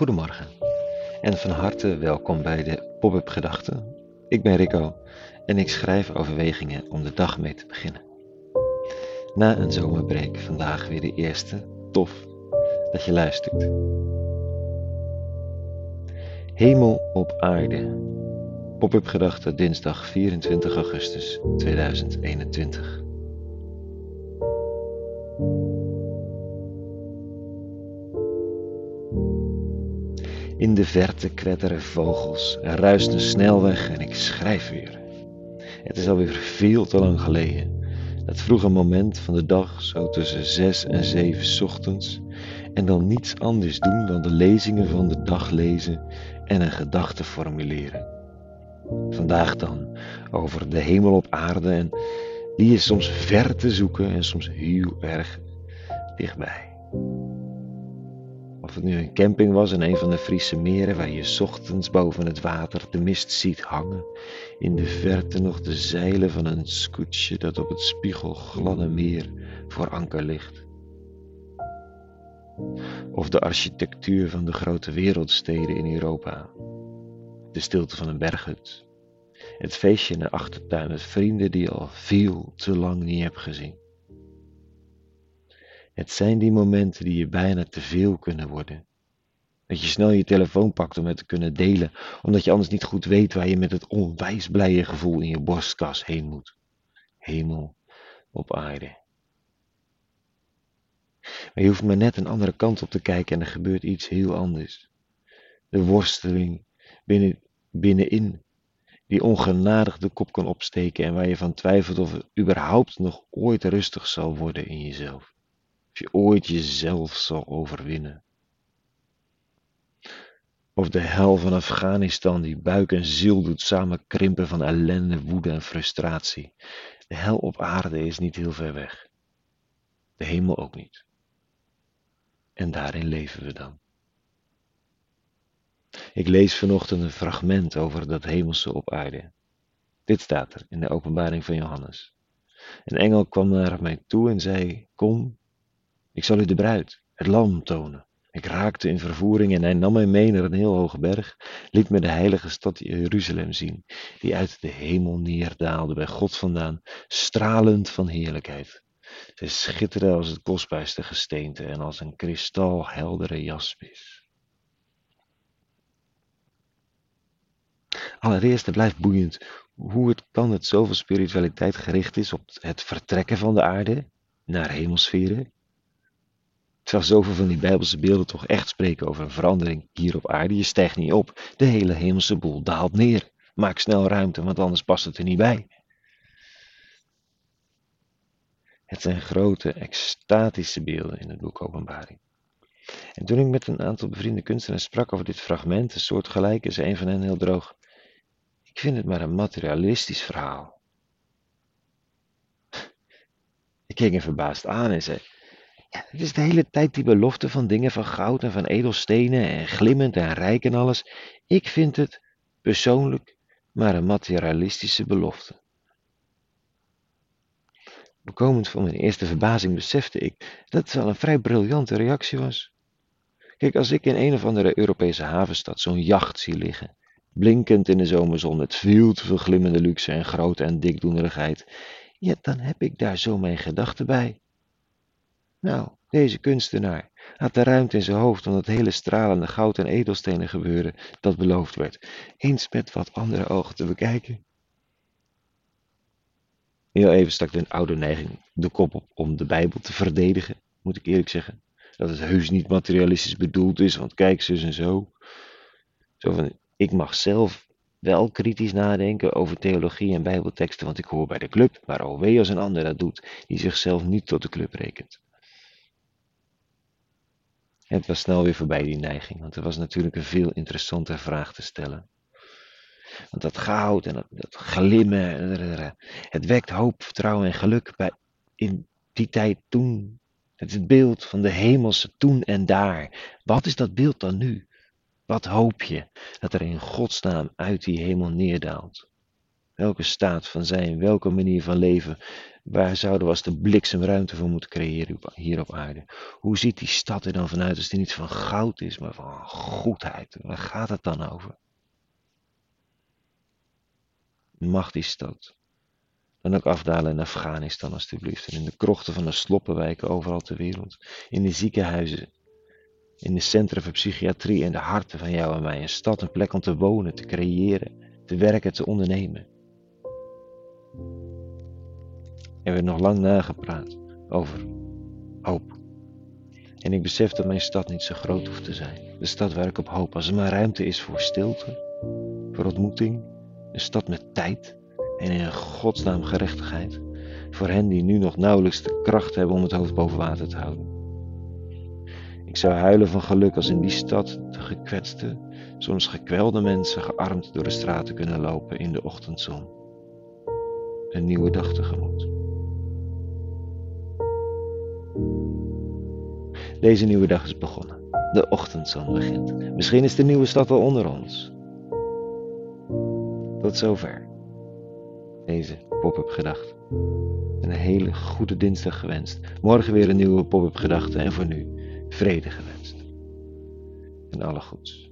Goedemorgen en van harte welkom bij de Pop-up Gedachten. Ik ben Rico en ik schrijf overwegingen om de dag mee te beginnen. Na een zomerbreek vandaag weer de eerste. Tof dat je luistert. Hemel op aarde. Pop-up Gedachten dinsdag 24 augustus 2021. In de verte kwetteren vogels, er ruist een snelweg en ik schrijf weer. Het is alweer veel te lang geleden. Dat vroege moment van de dag, zo tussen zes en zeven ochtends, en dan niets anders doen dan de lezingen van de dag lezen en een gedachte formuleren. Vandaag dan over de hemel op aarde en die is soms ver te zoeken en soms heel erg dichtbij. Of het nu een camping was in een van de Friese meren waar je ochtends boven het water de mist ziet hangen, in de verte nog de zeilen van een scootje dat op het spiegelgladde meer voor anker ligt. Of de architectuur van de grote wereldsteden in Europa, de stilte van een berghut, het feestje in de achtertuin met vrienden die je al veel te lang niet hebt gezien. Het zijn die momenten die je bijna te veel kunnen worden. Dat je snel je telefoon pakt om het te kunnen delen, omdat je anders niet goed weet waar je met het onwijs blije gevoel in je borstkas heen moet. Hemel op aarde. Maar je hoeft maar net een andere kant op te kijken en er gebeurt iets heel anders. De worsteling binnen, binnenin, die ongenadig de kop kan opsteken en waar je van twijfelt of het überhaupt nog ooit rustig zal worden in jezelf je ooit jezelf zal overwinnen. Of de hel van Afghanistan die buik en ziel doet samen krimpen van ellende, woede en frustratie. De hel op aarde is niet heel ver weg. De hemel ook niet. En daarin leven we dan. Ik lees vanochtend een fragment over dat hemelse op aarde. Dit staat er in de openbaring van Johannes. Een engel kwam naar mij toe en zei: Kom, ik zal u de bruid, het lam, tonen. Ik raakte in vervoering en hij nam mij mee naar een heel hoge berg, liet me de heilige stad Jeruzalem zien, die uit de hemel neerdaalde bij God vandaan, stralend van heerlijkheid. Zij schitterde als het kostbaarste gesteente en als een kristalheldere jaspis. Allereerst, het blijft boeiend hoe het kan dat zoveel spiritualiteit gericht is op het vertrekken van de aarde naar hemelsferen, Terwijl zoveel van die Bijbelse beelden toch echt spreken over een verandering hier op aarde. Je stijgt niet op, de hele hemelse boel daalt neer. Maak snel ruimte, want anders past het er niet bij. Het zijn grote, extatische beelden in het boek Openbaring. En toen ik met een aantal bevriende kunstenaars sprak over dit fragment, een soortgelijk, zei een van hen heel droog: Ik vind het maar een materialistisch verhaal. Ik keek hem verbaasd aan en zei: ja, het is de hele tijd die belofte van dingen van goud en van edelstenen en glimmend en rijk en alles. Ik vind het persoonlijk maar een materialistische belofte. Bekomend van mijn eerste verbazing besefte ik dat het wel een vrij briljante reactie was. Kijk, als ik in een of andere Europese havenstad zo'n jacht zie liggen, blinkend in de zomerzon met veel te veel glimmende luxe en grootte en dikdoenerigheid, ja, dan heb ik daar zo mijn gedachten bij. Nou, deze kunstenaar had de ruimte in zijn hoofd om dat hele stralende goud en edelstenen gebeuren dat beloofd werd, eens met wat andere ogen te bekijken. Heel even stak de oude neiging de kop op om de Bijbel te verdedigen, moet ik eerlijk zeggen. Dat het heus niet materialistisch bedoeld is, want kijk, zus en zo. Zo van, ik mag zelf wel kritisch nadenken over theologie en bijbelteksten, want ik hoor bij de club, maar alweer als een ander dat doet, die zichzelf niet tot de club rekent. Het was snel weer voorbij die neiging, want er was natuurlijk een veel interessanter vraag te stellen. Want dat goud en dat, glimmen, het wekt hoop, vertrouwen en geluk bij, in die tijd toen. Het is het beeld van de hemelse toen en daar. Wat is dat beeld dan nu? Wat hoop je dat er in Gods naam uit die hemel neerdaalt? Welke staat van zijn, welke manier van leven, waar zouden we als de bliksem ruimte voor moeten creëren hier op aarde? Hoe ziet die stad er dan vanuit als die niet van goud is, maar van goedheid? Waar gaat het dan over? Mag die stad dan ook afdalen in Afghanistan alstublieft en in de krochten van de sloppenwijken overal ter wereld, in de ziekenhuizen, in de centra van psychiatrie en de harten van jou en mij, een stad, een plek om te wonen, te creëren, te werken, te ondernemen. Er werd nog lang nagepraat over hoop. En ik besef dat mijn stad niet zo groot hoeft te zijn. De stad waar ik op hoop, als er maar ruimte is voor stilte, voor ontmoeting, een stad met tijd en in godsnaam gerechtigheid. Voor hen die nu nog nauwelijks de kracht hebben om het hoofd boven water te houden. Ik zou huilen van geluk als in die stad de gekwetste, soms gekwelde mensen gearmd door de straten kunnen lopen in de ochtendzon. Een nieuwe dag tegemoet. Deze nieuwe dag is begonnen. De ochtendzon begint. Misschien is de nieuwe stad al onder ons. Tot zover deze pop-up gedachte. Een hele goede dinsdag gewenst. Morgen weer een nieuwe pop-up gedachte en voor nu vrede gewenst. En alle goeds.